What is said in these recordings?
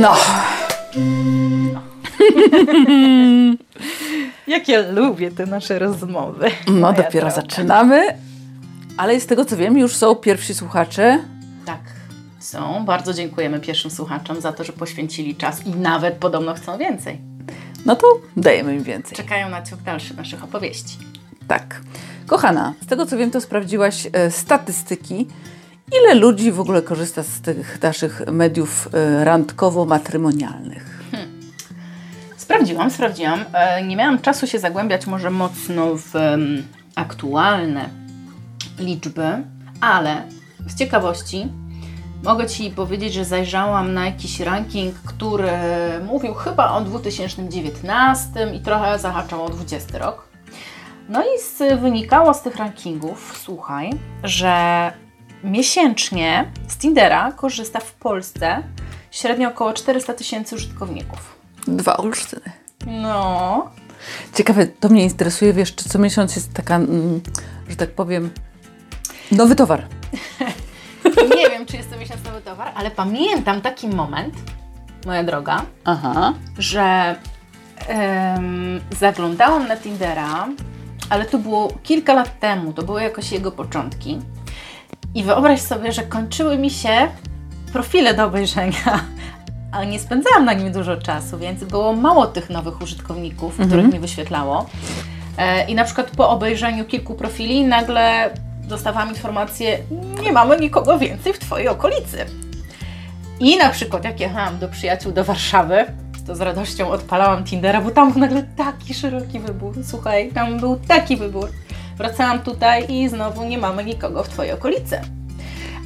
No. Jak ja lubię te nasze rozmowy. No, dopiero droga. zaczynamy. Ale z tego co wiem, już są pierwsi słuchacze. Tak, są. Bardzo dziękujemy pierwszym słuchaczom za to, że poświęcili czas i nawet podobno chcą więcej. No to dajemy im więcej. Czekają na ciąg dalszy naszych opowieści. Tak. Kochana, z tego co wiem, to sprawdziłaś e, statystyki. Ile ludzi w ogóle korzysta z tych naszych mediów e, randkowo-matrymonialnych? Sprawdziłam, sprawdziłam. E, Nie miałam czasu się zagłębiać może mocno w aktualne liczby, ale z ciekawości mogę Ci powiedzieć, że zajrzałam na jakiś ranking, który mówił chyba o 2019 i trochę zahaczał o 20 rok. No i z, wynikało z tych rankingów, słuchaj, że miesięcznie z Tindera korzysta w Polsce średnio około 400 tysięcy użytkowników. Dwa Olsztyny. No, Ciekawe, to mnie interesuje, wiesz, czy co miesiąc jest taka, mm, że tak powiem, nowy towar. nie wiem, czy jest to miesiąc nowy towar, ale pamiętam taki moment, moja droga, Aha. że em, zaglądałam na Tindera, ale to było kilka lat temu, to były jakoś jego początki. I wyobraź sobie, że kończyły mi się profile do obejrzenia, ale nie spędzałam na nim dużo czasu, więc było mało tych nowych użytkowników, których mi wyświetlało. E, I na przykład po obejrzeniu kilku profili nagle dostawałam informację, nie mamy nikogo więcej w Twojej okolicy. I na przykład jak jechałam do przyjaciół do Warszawy, to z radością odpalałam Tindera, bo tam był nagle taki szeroki wybór. Słuchaj, tam był taki wybór. Wracałam tutaj i znowu nie mamy nikogo w Twojej okolicy.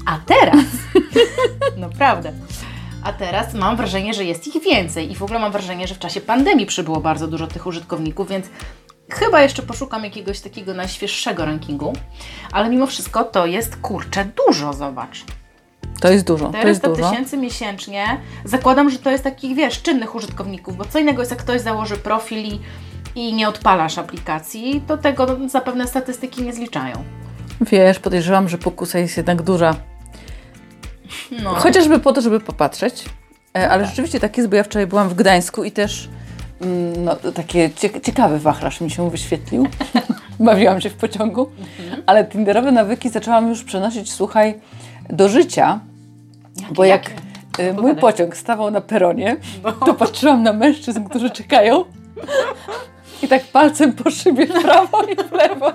A teraz, naprawdę, a teraz mam wrażenie, że jest ich więcej i w ogóle mam wrażenie, że w czasie pandemii przybyło bardzo dużo tych użytkowników, więc chyba jeszcze poszukam jakiegoś takiego najświeższego rankingu, ale mimo wszystko to jest kurczę dużo, zobacz. To jest dużo, to jest 400 dużo. tysięcy miesięcznie. Zakładam, że to jest takich, wiesz, czynnych użytkowników, bo co innego jest, jak ktoś założy profil i, i nie odpalasz aplikacji, to tego zapewne statystyki nie zliczają. Wiesz, podejrzewam, że pokusa jest jednak duża. No, Chociażby po to, żeby popatrzeć. E, Ale rzeczywiście tak jest, bo ja wczoraj byłam w Gdańsku i też mm, no, takie cie- ciekawy wachlarz mi się wyświetlił. Bawiłam się w pociągu, ale tinderowe nawyki zaczęłam już przenosić, słuchaj, do życia, bo jak jakie? y, mój pociąg stawał na peronie, No. to patrzyłam na mężczyzn, którzy czekają i tak palcem po szybie w prawo i w lewo.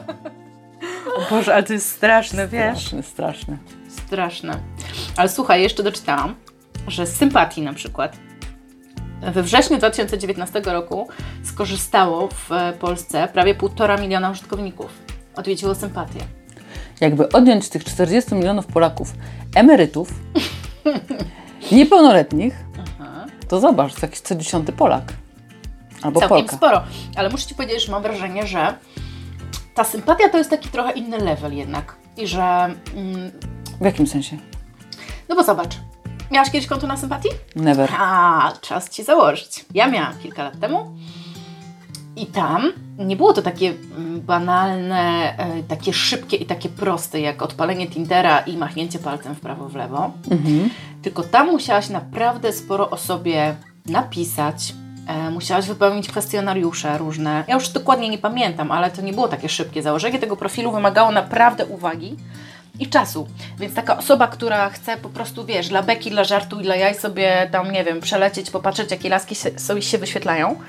O Boże, ale to jest straszne, wiesz? Straszne, straszne. Straszne. Ale słuchaj, jeszcze doczytałam, że z sympatii na przykład we wrześniu 2019 roku skorzystało w e, Polsce prawie półtora miliona użytkowników. Odwiedziło sympatię. jakby odjąć tych 40 milionów Polaków emerytów, niepełnoletnich, to zobacz, to jakiś co dziesiąty Polak. Albo Całkiem Polka. sporo. Ale muszę Ci powiedzieć, że mam wrażenie, że ta sympatia to jest taki trochę inny level jednak. I że, mm, W jakim sensie? no bo zobacz, miałaś kiedyś konto na sympatii? Never. A, czas Ci założyć. Ja miałam kilka lat temu i tam nie było to takie mm, banalne, e, takie szybkie i takie proste jak odpalenie Tindera i machnięcie palcem w prawo, w lewo. Mhm. Tylko tam musiałaś naprawdę sporo o sobie napisać. E, musiałaś wypełnić kwestionariusze różne. Ja już dokładnie nie pamiętam, ale to nie było takie szybkie. Założenie tego profilu wymagało naprawdę uwagi i czasu. Więc taka osoba, która chce po prostu, wiesz, dla beki, dla żartu i dla jaj sobie tam, nie wiem, przelecieć, popatrzeć, jakie laski się, sobie się wyświetlają,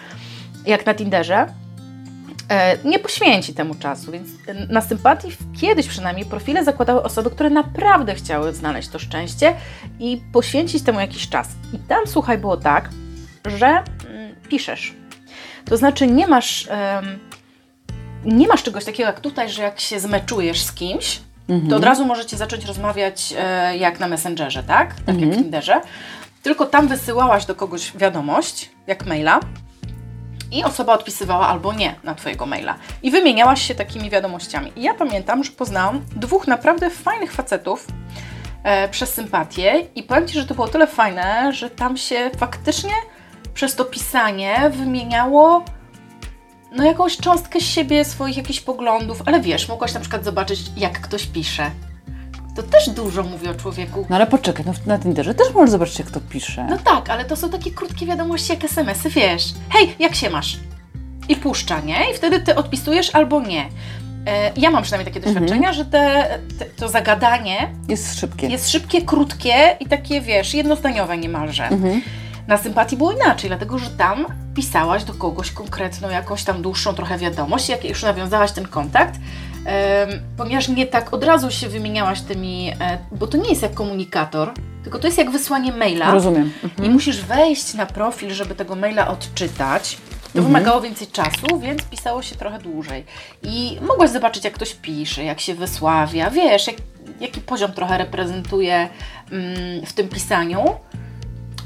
jak na Tinderze, e, nie poświęci temu czasu, więc na sympatii kiedyś przynajmniej profile zakładały osoby, które naprawdę chciały znaleźć to szczęście i poświęcić temu jakiś czas. I tam, słuchaj, było tak, że mm, piszesz. To znaczy nie masz, nie masz czegoś takiego jak tutaj, że jak się zmeczujesz z kimś, to od razu możecie zacząć rozmawiać e, jak na Messengerze, tak? Tak jak w Tinderze. Tylko tam wysyłałaś do kogoś wiadomość, jak maila, i osoba odpisywała albo nie na Twojego maila. I wymieniałaś się takimi wiadomościami. I ja pamiętam, że poznałam dwóch naprawdę fajnych facetów e, przez sympatię i powiem Ci, że to było tyle fajne, że tam się faktycznie przez to pisanie wymieniało no jakąś cząstkę siebie, swoich jakichś poglądów, ale wiesz, mogłaś na przykład zobaczyć, jak ktoś pisze. To też dużo mówi o człowieku. No ale poczekaj, no na Tinderze też możesz zobaczyć, jak to pisze. No tak, ale to są takie krótkie wiadomości jak SMS-y, wiesz. Hej, jak się masz? I puszcza, nie? I wtedy ty odpisujesz albo nie. E, ja mam przynajmniej takie doświadczenia, że te, te, to zagadanie Jest szybkie. jest szybkie, krótkie i takie, wiesz, jednozdaniowe niemalże. Mhm. Na sympatii było inaczej, dlatego że tam pisałaś do kogoś konkretną, jakąś tam dłuższą trochę wiadomość, jak już nawiązałaś ten kontakt, ponieważ nie tak od razu się wymieniałaś tymi, e, bo to nie jest jak komunikator, tylko to jest jak wysłanie maila. Rozumiem. I musisz wejść na profil, żeby tego maila odczytać. To wymagało więcej czasu, więc pisało się trochę dłużej. I mogłaś zobaczyć, jak ktoś pisze, jak się wysławia, wiesz, jak, jaki poziom trochę reprezentuje mm, w tym pisaniu.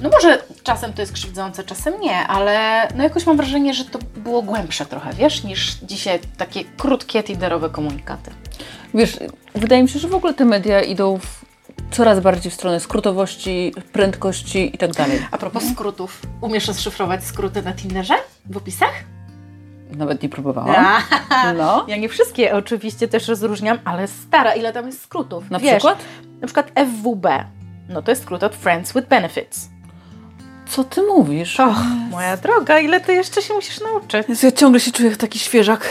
No może czasem to jest krzywdzące, czasem nie, ale no jakoś mam wrażenie, że to było głębsze trochę, wiesz, niż dzisiaj takie krótkie, tinderowe komunikaty. Wiesz, wydaje mi się, że w ogóle te media idą w coraz bardziej w stronę skrótowości, prędkości i tak dalej. A propos skrótów, umiesz rozszyfrować skróty na Tinderze w opisach? Nawet nie próbowałam. No. Ja nie wszystkie oczywiście też rozróżniam, ale stara, ile tam jest skrótów. Na Wiesz, przykład? Na przykład FWB. No to jest skrót od Friends with Benefits. Co ty mówisz? Och, moja droga, ile ty jeszcze się musisz nauczyć? Jezu, ja ciągle się czuję jak taki świeżak.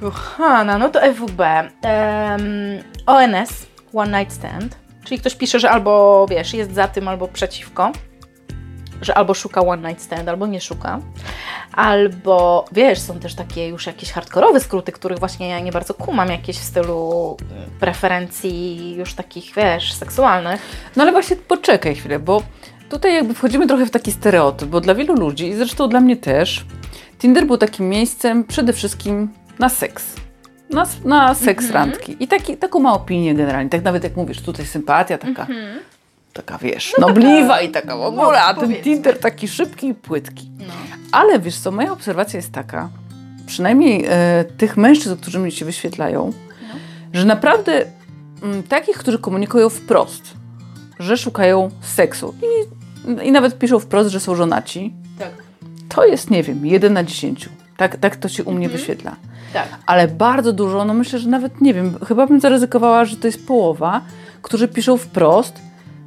Kochana, no to FWB. Em, ONS, One Night Stand. Czyli ktoś pisze, że albo, wiesz, jest za tym, albo przeciwko. Że albo szuka One Night Stand, albo nie szuka. Albo, wiesz, są też takie już jakieś hardkorowe skróty, których właśnie ja nie bardzo kumam, jakieś w stylu preferencji już takich, wiesz, seksualnych. No ale właśnie poczekaj chwilę, bo tutaj jakby wchodzimy trochę w taki stereotyp, bo dla wielu ludzi, i zresztą dla mnie też, Tinder był takim miejscem przede wszystkim na seks. Na, na seks randki. I taki, taką ma opinię generalnie. Tak nawet jak mówisz, tutaj sympatia taka, taka wiesz, nobliwa i taka w ogóle, a ten powiedzmy. Tinder taki szybki i płytki. No. Ale wiesz co, moja obserwacja jest taka, przynajmniej e, tych mężczyzn, którzy mi się wyświetlają, że naprawdę mm, takich, którzy komunikują wprost, że szukają seksu i, i nawet piszą wprost, że są żonaci, Tak. to jest, nie wiem, jeden na dziesięciu. Tak, tak to się u mnie wyświetla. Tak. Ale bardzo dużo, no myślę, że nawet, nie wiem, chyba bym zaryzykowała, że to jest połowa, którzy piszą wprost,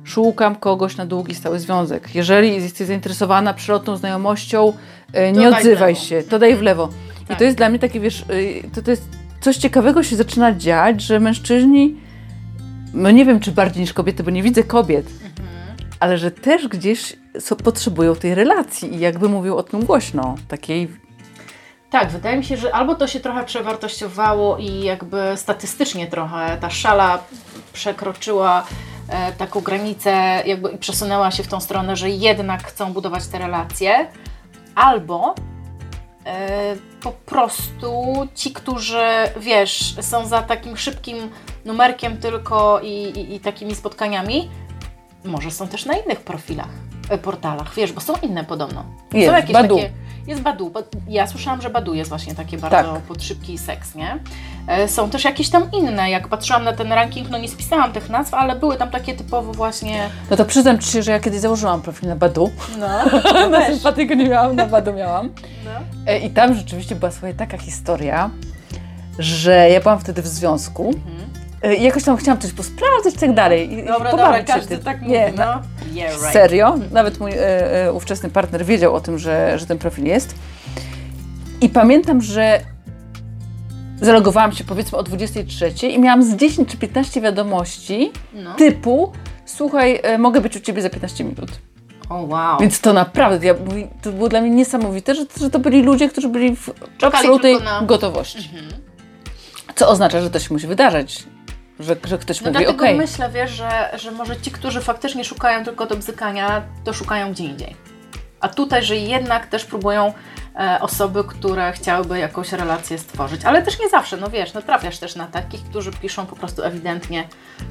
szukam kogoś na długi, stały związek. Jeżeli jesteś zainteresowana przylotną znajomością, e, nie To odzywaj się, to daj w lewo. I Tak. to jest dla mnie takie, wiesz, y, to, to jest coś ciekawego się zaczyna dziać, że mężczyźni, no nie wiem, czy bardziej niż kobiety, bo nie widzę kobiet, ale że też gdzieś so, potrzebują tej relacji i jakby mówią o tym głośno, takiej Tak, wydaje mi się, że albo to się trochę przewartościowało i jakby statystycznie trochę ta szala przekroczyła e, taką granicę jakby i przesunęła się w tą stronę, że jednak chcą budować te relacje, albo e, po prostu ci, którzy wiesz, są za takim szybkim numerkiem tylko i, i, i takimi spotkaniami, może są też na innych profilach, e, portalach, wiesz, bo są inne podobno. Jest, są jakieś Badoo. takie. Jest Badu. Ja słyszałam, że Badu jest właśnie takie bardzo Tak. pod szybki seks, nie? E, Są też jakieś tam inne. Jak patrzyłam na ten ranking, no nie spisałam tych nazw, ale były tam takie typowo właśnie. No to przyznam Ci się, że ja kiedyś założyłam profil na Badu. No, na sympatyku nie miałam, na Badu miałam. no. E, I tam rzeczywiście była swoja taka historia, że ja byłam wtedy w związku i jakoś tam chciałam coś posprawdzać i tak dalej. I, Dobra, dobra, każdy tak mówi, Nie, no. Yeah, right. Serio. Nawet mój e, e, ówczesny partner wiedział o tym, że, że ten profil jest. I pamiętam, że zalogowałam się powiedzmy o 23 i miałam z 10 czy 15 wiadomości No. typu słuchaj, e, mogę być u Ciebie za 15 minut. O wow. Więc to naprawdę, ja, to było dla mnie niesamowite, że, że to byli ludzie, którzy byli w Czekali absolutnej na- gotowości. Co oznacza, że to się musi wydarzyć. Że, że ktoś No mówi, dlatego okej, myślę, wiesz, że, że może ci, którzy faktycznie szukają tylko do bzykania, to szukają gdzie indziej. A tutaj, że jednak też próbują e, osoby, które chciałyby jakąś relację stworzyć. Ale też nie zawsze, no wiesz, no trafiasz też na takich, którzy piszą po prostu ewidentnie,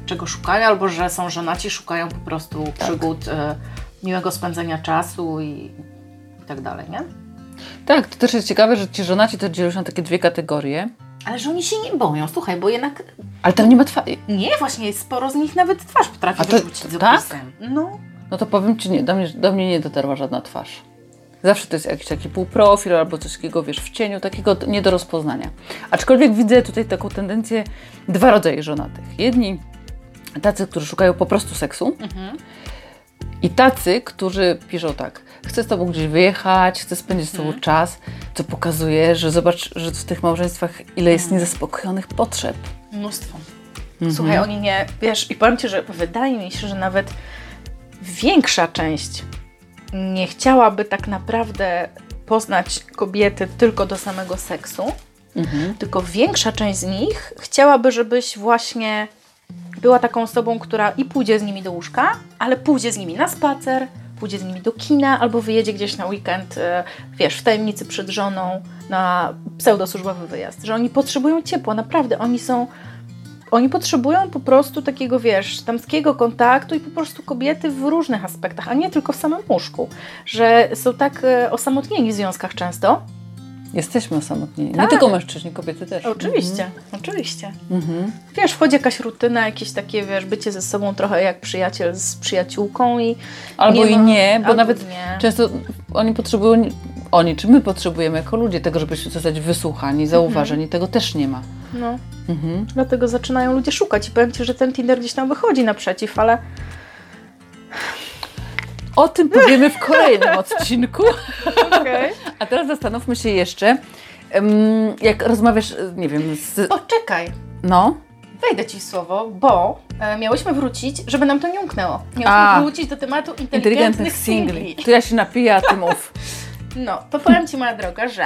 czego szukają, albo że są żonaci, szukają po prostu przygód, e, miłego spędzenia czasu i, i tak dalej, nie? Tak, to też jest ciekawe, że ci żonaci to dzielą się na takie dwie kategorie. Ale że oni się nie boją, słuchaj, bo jednak Ale tam nie ma twarzy. nie, właśnie sporo z nich nawet twarz potrafi to- wyrzucić z tak? opisem. No. No to powiem Ci, nie, do mnie, do mnie nie dotarła żadna twarz. Zawsze to jest jakiś taki półprofil albo coś takiego, wiesz, w cieniu, takiego nie do rozpoznania. Aczkolwiek widzę tutaj taką tendencję, dwa rodzaje żonatych. Jedni tacy, którzy szukają po prostu seksu i tacy, którzy piszą tak, chcę z tobą gdzieś wyjechać, chcę spędzić z tobą czas, co pokazuje, że zobacz, że w tych małżeństwach ile jest niezaspokojonych potrzeb. Mnóstwo. Słuchaj, oni nie, wiesz, i powiem Ci, że wydaje mi się, że nawet większa część nie chciałaby tak naprawdę poznać kobiety tylko do samego seksu, tylko większa część z nich chciałaby, żebyś właśnie była taką osobą, która i pójdzie z nimi do łóżka, ale pójdzie z nimi na spacer, pójdzie z nimi do kina albo wyjedzie gdzieś na weekend, e, wiesz, w tajemnicy przed żoną na pseudosłużbowy wyjazd. Że oni potrzebują ciepła, naprawdę. Oni są oni potrzebują po prostu takiego, wiesz, damskiego kontaktu i po prostu kobiety w różnych aspektach, a nie tylko w samym łóżku. Że są tak e, osamotnieni w związkach często. Jesteśmy osamotnieni. Nie Tak. tylko mężczyźni, kobiety też. Oczywiście, oczywiście. Mhm. Wiesz, wchodzi jakaś rutyna, jakieś takie, wiesz, bycie ze sobą trochę jak przyjaciel z przyjaciółką i... Albo i ma- nie, bo nawet nie. często oni potrzebują, oni czy my potrzebujemy jako ludzie tego, żeby zostać wysłuchani, zauważeni, tego też nie ma. No, Mhm. dlatego zaczynają ludzie szukać i powiem Ci, że ten Tinder gdzieś tam wychodzi naprzeciw, ale O tym powiemy w kolejnym odcinku. Okej. A teraz zastanówmy się jeszcze, jak rozmawiasz, nie wiem, z... Poczekaj, No, wejdę Ci słowo, bo e, miałyśmy wrócić, żeby nam to nie umknęło. Miałyśmy A. wrócić do tematu inteligentnych, inteligentnych singli. To ja się napiję, a ty mów. No, to powiem Ci, moja droga, że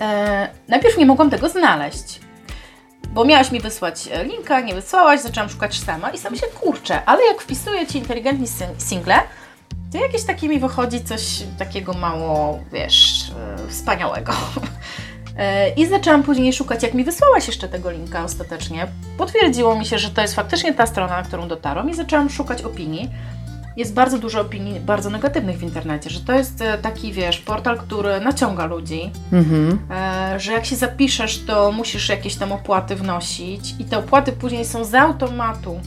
e, najpierw nie mogłam tego znaleźć. Bo miałaś mi wysłać e, linka, nie wysłałaś, zaczęłam szukać sama i sam się kurczę, ale jak wpisuję Ci inteligentni sing- single, to jakieś takie mi wychodzi coś takiego mało, wiesz, e, wspaniałego. E, I zaczęłam później szukać, jak mi wysłałaś jeszcze tego linka ostatecznie. Potwierdziło mi się, że to jest faktycznie ta strona, na którą dotarłam i zaczęłam szukać opinii. Jest bardzo dużo opinii bardzo negatywnych w internecie, że to jest e, taki, wiesz, portal, który naciąga ludzi, Mhm. e, że jak się zapiszesz, to musisz jakieś tam opłaty wnosić i te opłaty później są z automatu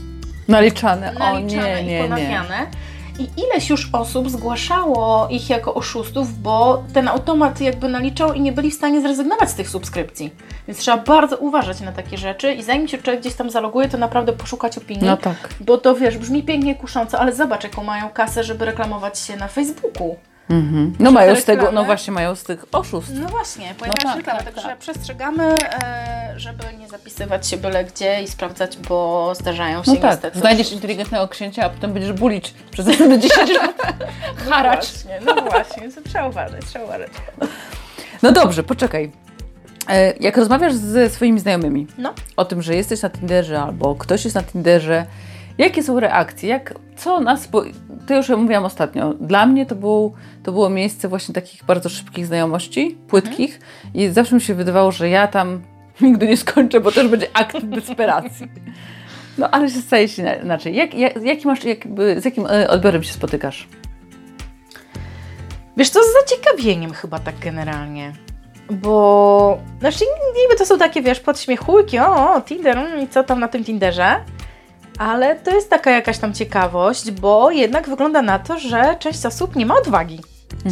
Naliczane. O naliczane nie, i nie, nie. I ileś już osób zgłaszało ich jako oszustów, bo ten automat jakby naliczał i nie byli w stanie zrezygnować z tych subskrypcji. Więc trzeba bardzo uważać na takie rzeczy i zanim się człowiek gdzieś tam zaloguje, to naprawdę poszukać opinii. No tak. Bo to wiesz, brzmi pięknie kusząco, ale zobacz, jaką mają kasę, żeby reklamować się na Facebooku. Mhm. No mają z tego, no właśnie mają z tych oszustw. No właśnie, pojawia tak, się reklama, tak, także tak. przestrzegamy, e, żeby nie zapisywać się byle gdzie i sprawdzać, bo zdarzają się No tak, niestety. znajdziesz inteligentnego księcia, a potem będziesz bulić przez następne 10 lat. Haracz. Właśnie, no właśnie, to trzeba uważać, trzeba uważać. No dobrze, poczekaj. E, Jak rozmawiasz ze swoimi znajomymi No. o tym, że jesteś na Tinderze albo ktoś jest na Tinderze, jakie są reakcje? Jak, co nas, bo to już mówiłam ostatnio, dla mnie to, był, to było miejsce właśnie takich bardzo szybkich znajomości, płytkich i zawsze mi się wydawało, że ja tam nigdy nie skończę, bo też będzie akt desperacji. No ale się staje się inaczej. Jak, jak, jaki masz, jakby, z jakim e, odbiorem się spotykasz? Wiesz co, z zaciekawieniem chyba tak generalnie. Bo, znaczy niby to są takie, wiesz, podśmiechujki, o, o Tinder, mm, i co tam na tym Tinderze, ale to jest taka jakaś tam ciekawość, bo jednak wygląda na to, że część osób nie ma odwagi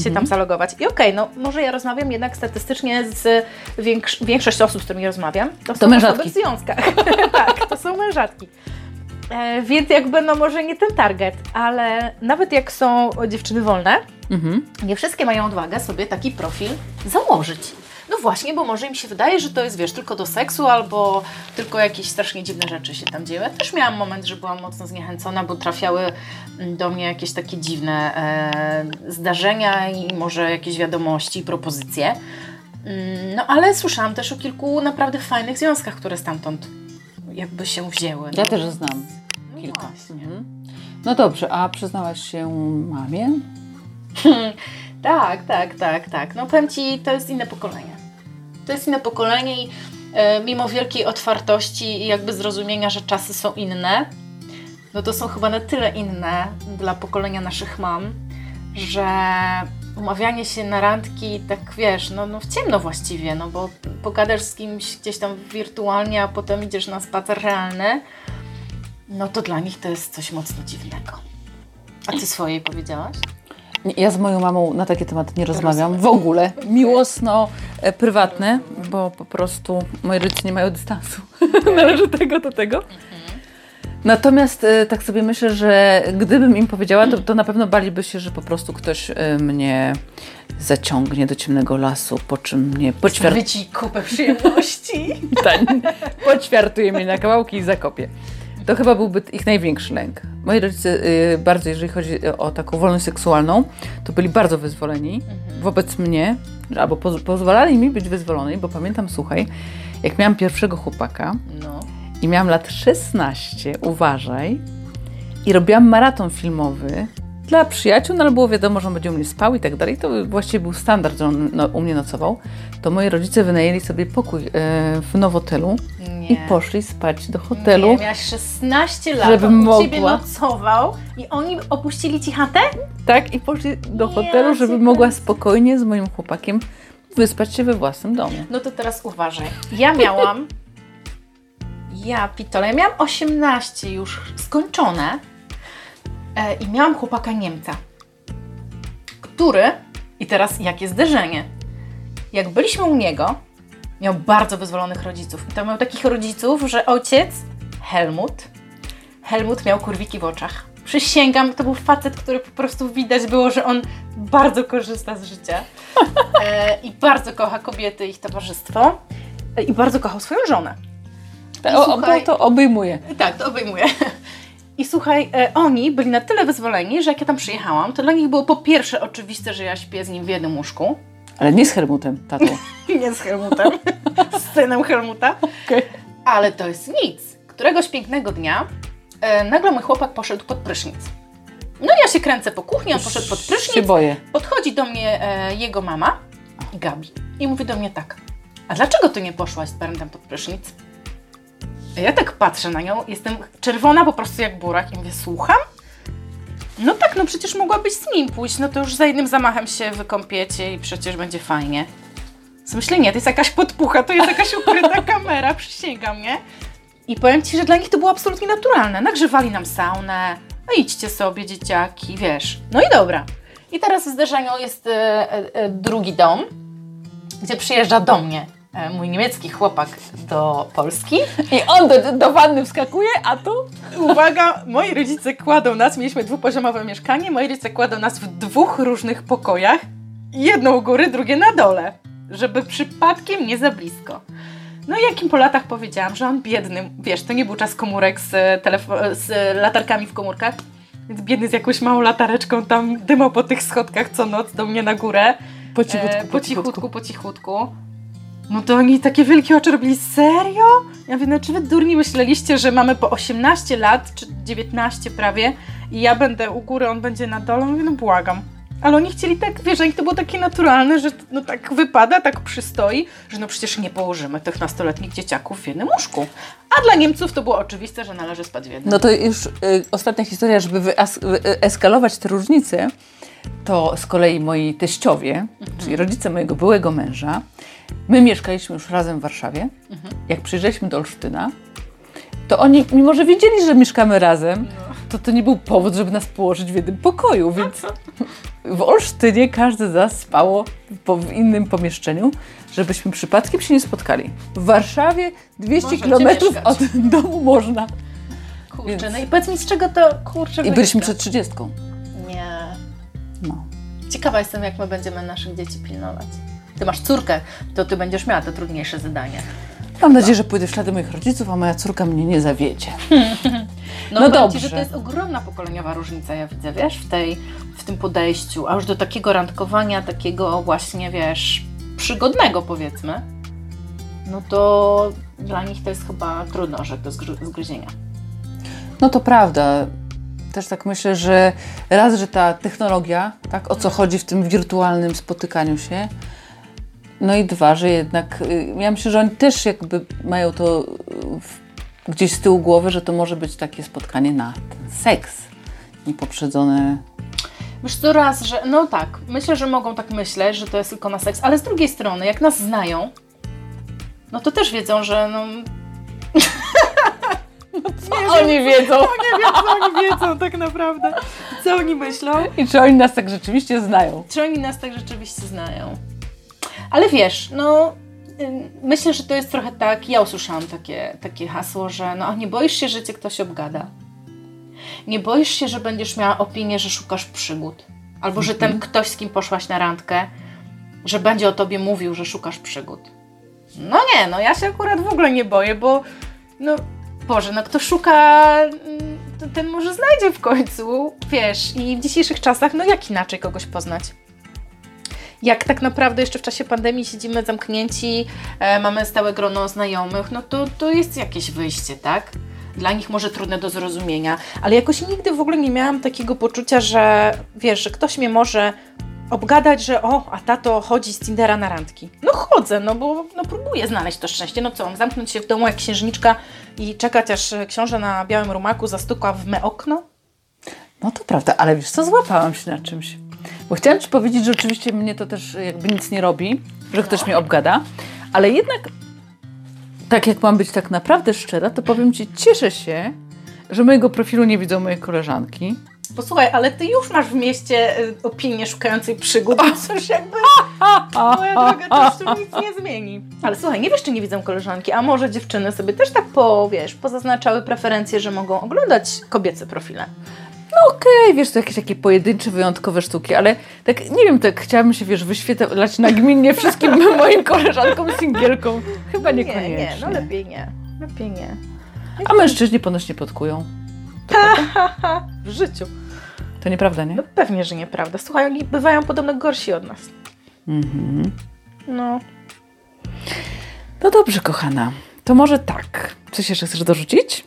się tam zalogować. I okej, no może ja rozmawiam jednak statystycznie z większ większość osób, z którymi rozmawiam, to, są mężatki. osoby w związkach. tak, to są mężatki. E, więc jakby, no może nie ten target, ale nawet jak są dziewczyny wolne, Mhm. nie wszystkie mają odwagę sobie taki profil założyć. No właśnie, bo może im się wydaje, że to jest, wiesz, tylko do seksu albo tylko jakieś strasznie dziwne rzeczy się tam dzieją. Ja też miałam moment, że byłam mocno zniechęcona, bo trafiały mm, do mnie jakieś takie dziwne e, zdarzenia i może jakieś wiadomości, propozycje. Mm, No ale słyszałam też o kilku naprawdę fajnych związkach, które stamtąd jakby się wzięły. Ja No, też znam no kilka. Mhm. No dobrze, a przyznałaś się mamie? Tak, tak, tak, tak. No powiem Ci, to jest inne pokolenie. To jest inne pokolenie i e, mimo wielkiej otwartości i jakby zrozumienia, że czasy są inne, no to są chyba na tyle inne dla pokolenia naszych mam, że umawianie się na randki, tak wiesz, no, no w ciemno właściwie, no bo pogadasz z kimś gdzieś tam wirtualnie, a potem idziesz na spacer realny, no to dla nich to jest coś mocno dziwnego. A Ty swojej powiedziałaś? Ja z moją mamą na takie tematy nie rozmawiam w ogóle. Miłosno, e, prywatne, bo po prostu moi rodzice nie mają dystansu. Należy tego do tego. Natomiast e, tak sobie myślę, że gdybym im powiedziała, to, to na pewno baliby się, że po prostu ktoś e, mnie zaciągnie do ciemnego lasu, po czym mnie poćwiart... Sprawi ci kupę przyjemności. Poćwiartuje mnie na kawałki i zakopie. To chyba byłby ich największy lęk. Moi rodzice y, bardzo, jeżeli chodzi o taką wolność seksualną, to byli bardzo wyzwoleni wobec mnie, albo poz pozwalali mi być wyzwolony, bo pamiętam, słuchaj, jak miałam pierwszego chłopaka No. i miałam lat 16, uważaj, i robiłam maraton filmowy dla przyjaciół, no ale było wiadomo, że on będzie u mnie spał i tak dalej. To właściwie był standard, że on no, u mnie nocował. To moi rodzice wynajęli sobie pokój e, w Nowotelu Nie. i poszli spać do hotelu. Nie, miałaś 16 lat, Żebym on u ciebie mogła. nocował i oni opuścili ci chatę? Tak, i poszli do Ja hotelu, żeby mogła kręcę. spokojnie z moim chłopakiem wyspać się we własnym domu. No to teraz uważaj. Ja miałam. Ja pitole, ja miałam 18 już skończone i miałam chłopaka Niemca, który. I teraz jakie zderzenie. Jak byliśmy u niego, miał bardzo wyzwolonych rodziców. I to miał takich rodziców, że ojciec Helmut. Helmut miał kurwiki w oczach. Przysięgam, to był facet, który po prostu widać było, że on bardzo korzysta z życia e, i bardzo kocha kobiety i ich towarzystwo e, i bardzo kochał swoją żonę. I O, słuchaj- to obejmuje. Tak, to obejmuję. I słuchaj, e, oni byli na tyle wyzwoleni, że jak ja tam przyjechałam, to dla nich było po pierwsze oczywiste, że ja śpię z nim w jednym łóżku. Ale nie z Helmutem, tatą. Nie z Helmutem, z synem Helmuta. Okej. Ale to jest nic. Któregoś pięknego dnia e, nagle mój chłopak poszedł pod prysznic. No i ja się kręcę po kuchni, on poszedł pod Się prysznic. boję. Podchodzi do mnie e, jego mama, Gabi, i mówi do mnie tak. A dlaczego ty nie poszłaś z Berndem pod prysznic? A Ja tak patrzę na nią, jestem czerwona po prostu jak burak i mówię, słucham? No tak, no przecież mogłabyś z nim pójść, no to już za jednym zamachem się wykąpiecie i przecież będzie fajnie. Myślę, nie, to jest jakaś podpucha, to jest jakaś ukryta kamera, przysięgam, nie? I powiem Ci, że dla nich to było absolutnie naturalne. Nagrzewali nam saunę, no idźcie sobie, dzieciaki, wiesz. No i dobra. I teraz w zderzeniu jest e, e, e, drugi dom, gdzie przyjeżdża do mnie mój niemiecki chłopak do Polski. I on do, do wanny wskakuje, a tu? Uwaga, moi rodzice kładą nas, mieliśmy dwupoziomowe mieszkanie, moi rodzice kładą nas w dwóch różnych pokojach, jedno u góry, drugie na dole, żeby przypadkiem nie za blisko. No i jakim po latach powiedziałam, że on biedny, wiesz, to nie był czas komórek z, e, e, z e, latarkami w komórkach, więc biedny z jakąś małą latareczką tam dymał po tych schodkach co noc do mnie na górę. Po cichutku, E, po cichutku, po cichutku. No to oni takie wielkie oczy robili, serio? Ja mówię, no czy wy durni myśleliście, że mamy po 18 lat, czy 19 prawie i ja będę u góry, on będzie na dole? Mówię, no błagam. Ale oni chcieli tak, wiesz, to było takie naturalne, że no tak wypada, tak przystoi, że no przecież nie położymy tych nastoletnich dzieciaków w jednym łóżku. A dla Niemców to było oczywiste, że należy spać w jednym. No to już y, ostatnia historia, żeby wyeskalować te różnice, to z kolei moi teściowie, czyli rodzice mojego byłego męża, my mieszkaliśmy już razem w Warszawie. Jak przyjeżdżaliśmy do Olsztyna, to oni, mimo że wiedzieli, że mieszkamy razem, to to nie był powód, żeby nas położyć w jednym pokoju, więc w Olsztynie każdy z nas spało w innym pomieszczeniu, żebyśmy przypadkiem się nie spotkali. W Warszawie 200 Możecie kilometrów mieszkać. od domu można. Kurczę, więc- no i powiedz mi, z czego to, kurczę, I byliśmy przed 30. Ciekawa jestem, jak my będziemy naszych dzieci pilnować. Ty masz córkę, to ty będziesz miała to trudniejsze zadanie. Mam nadzieję, że pójdę w ślady moich rodziców, a moja córka mnie nie zawiedzie. No, No powiem Ci, dobrze. że to jest ogromna pokoleniowa różnica, ja widzę, wiesz, w, tej, w tym podejściu, a już do takiego randkowania, takiego właśnie, wiesz, przygodnego powiedzmy, no to dla nich to jest chyba trudno, że do zgry- zgryzienia. No to prawda. Też tak myślę, że raz, że ta technologia, tak, o co chodzi w tym wirtualnym spotykaniu się, no i dwa, że jednak, y, ja myślę, że oni też jakby mają to y, gdzieś z tyłu głowy, że to może być takie spotkanie na seks, nie poprzedzone Wiesz co, raz, że no tak, myślę, że mogą tak myśleć, że to jest tylko na seks, ale z drugiej strony, jak nas znają, no to też wiedzą, że no... Co oni wiedzą? Nie wiem, co oni wiedzą tak naprawdę, co oni myślą. I czy oni nas tak rzeczywiście znają? Czy oni nas tak rzeczywiście znają? Ale wiesz, no myślę, że to jest trochę tak, ja usłyszałam takie, takie hasło, że no nie boisz się, że cię ktoś obgada. Nie boisz się, że będziesz miała opinię, że szukasz przygód. Albo że ten ktoś, z kim poszłaś na randkę, że będzie o tobie mówił, że szukasz przygód. No nie, no ja się akurat w ogóle nie boję, bo no Boże, no kto szuka, mm, ten może znajdzie w końcu, wiesz, i w dzisiejszych czasach, no jak inaczej kogoś poznać? Jak tak naprawdę jeszcze w czasie pandemii siedzimy zamknięci, e, mamy stałe grono znajomych, no to, to jest jakieś wyjście, tak? Dla nich może trudne do zrozumienia, ale jakoś nigdy w ogóle nie miałam takiego poczucia, że wiesz, że ktoś mnie może obgadać, że o, a tato chodzi z Tindera na randki. No chodzę, no bo no, próbuję znaleźć to szczęście. No co, zamknąć się w domu jak księżniczka i czekać, aż książę na białym rumaku zastuka w me okno? No to prawda, ale wiesz co, złapałam się na czymś. Bo chciałam Ci powiedzieć, że oczywiście mnie to też jakby nic nie robi, że ktoś mnie obgada, ale jednak tak jak mam być tak naprawdę szczera, to powiem Ci, cieszę się, że mojego profilu nie widzą moje koleżanki. Posłuchaj, ale ty już masz w mieście y, opinię szukającej przygód, więc coś jakby moja droga też tu nic nie zmieni. Ale słuchaj, nie wiesz, czy nie widzą koleżanki, a może dziewczyny sobie też tak po, wiesz, pozaznaczały preferencje, że mogą oglądać kobiece profile. No okej, wiesz, to jakieś takie pojedyncze, wyjątkowe sztuki, ale tak, nie wiem, tak chciałabym się, wiesz, wyświetlać nagminnie wszystkim moim koleżankom singielkom. Chyba Nie, niekoniecznie. nie, no lepiej nie. Lepiej nie. A mężczyźni ponoć nie podkują. W życiu. To nieprawda, nie? No pewnie, że nieprawda. Słuchaj, oni bywają podobno gorsi od nas. Mhm. No. No dobrze, kochana. To może tak. Coś jeszcze chcesz dorzucić?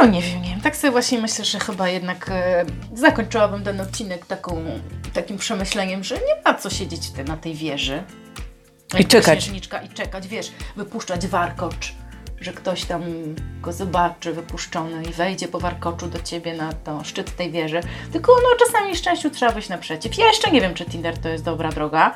No nie wiem, nie wiem. Tak sobie właśnie myślę, że chyba jednak e, zakończyłabym ten odcinek taką, takim przemyśleniem, że nie ma co siedzieć te, na tej wieży. I czekać. księżniczka I czekać, wiesz, wypuszczać warkocz, że ktoś tam go zobaczy wypuszczony i wejdzie po warkoczu do ciebie na to szczyt tej wieży. Tylko no czasami szczęściu trzeba wyjść naprzeciw. Ja jeszcze nie wiem, czy Tinder to jest dobra droga.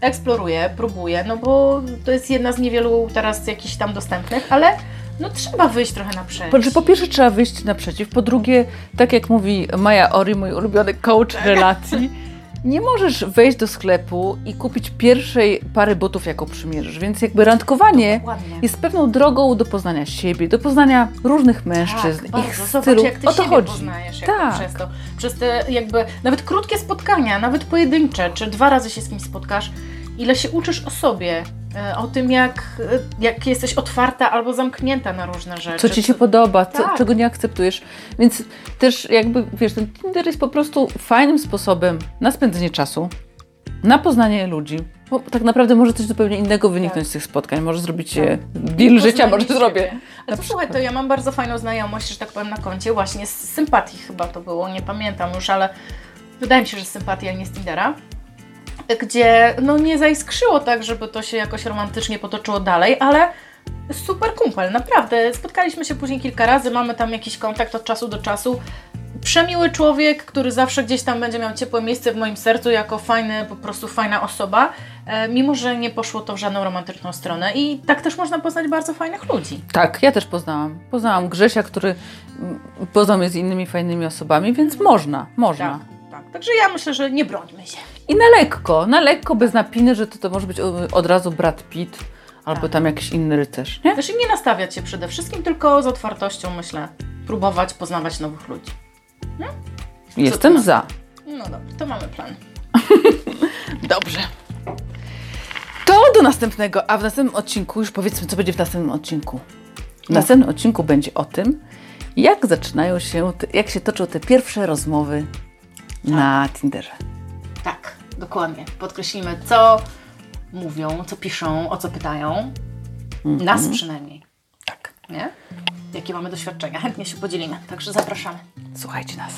Eksploruję, próbuję, no bo to jest jedna z niewielu teraz jakichś tam dostępnych, ale no trzeba wyjść trochę naprzeciw. Po, że po pierwsze trzeba wyjść naprzeciw, po drugie, tak jak mówi Maja Ori, mój ulubiony coach relacji, nie możesz wejść do sklepu i kupić pierwszej pary butów, jaką przymierzysz. Więc jakby randkowanie Dokładnie. jest pewną drogą do poznania siebie, do poznania różnych mężczyzn, tak, ich Zobacz, stylu. jak ty o to siebie chodzi. poznajesz Tak. przez to. Przez te jakby nawet krótkie spotkania, nawet pojedyncze, czy dwa razy się z kimś spotkasz, ile się uczysz o sobie, e, o tym jak, e, jak jesteś otwarta albo zamknięta na różne rzeczy. co ci się podoba, co, Tak. czego nie akceptujesz. Więc też jakby, wiesz, ten Tinder jest po prostu fajnym sposobem na spędzenie czasu, na poznanie ludzi. Bo tak naprawdę może coś zupełnie innego wyniknąć z tych spotkań. Może zrobić się deal życia, Tak. Może siebie. zrobię. Ale to słuchaj, to ja mam bardzo fajną znajomość, że tak powiem, na koncie, właśnie z sympatii chyba to było, nie pamiętam już, ale wydaje mi się, że z sympatii, a nie z Tindera. Gdzie no nie zaiskrzyło tak, żeby to się jakoś romantycznie potoczyło dalej, ale super kumpel, naprawdę. Spotkaliśmy się później kilka razy, mamy tam jakiś kontakt od czasu do czasu. Przemiły człowiek, który zawsze gdzieś tam będzie miał ciepłe miejsce w moim sercu, jako fajny, po prostu fajna osoba, e, mimo że nie poszło to w żadną romantyczną stronę. I tak też można poznać bardzo fajnych ludzi. Tak, ja też poznałam. Poznałam Grzesia, który poznał mnie z innymi fajnymi osobami, więc można, można. Tak, tak. Także ja myślę, że nie brońmy się. I na lekko, na lekko, bez napiny, że to, to może być o- od razu Brad Pitt albo Tak. tam jakiś inny rycerz, nie? Znaczy nie nastawiać się przede wszystkim, tylko z otwartością, myślę, próbować poznawać nowych ludzi. Jestem za. No dobrze, to mamy plan. Dobrze. To do następnego, a w następnym odcinku, już powiedzmy, co będzie w następnym odcinku. W No. następnym odcinku będzie o tym, jak zaczynają się, jak się toczą te pierwsze rozmowy na Tinderze. Dokładnie. Podkreślimy, co mówią, co piszą, o co pytają. Mm-hmm. Nas przynajmniej. Tak. Nie? Jakie mamy doświadczenia? Chętnie się podzielimy. Także zapraszamy. Słuchajcie nas.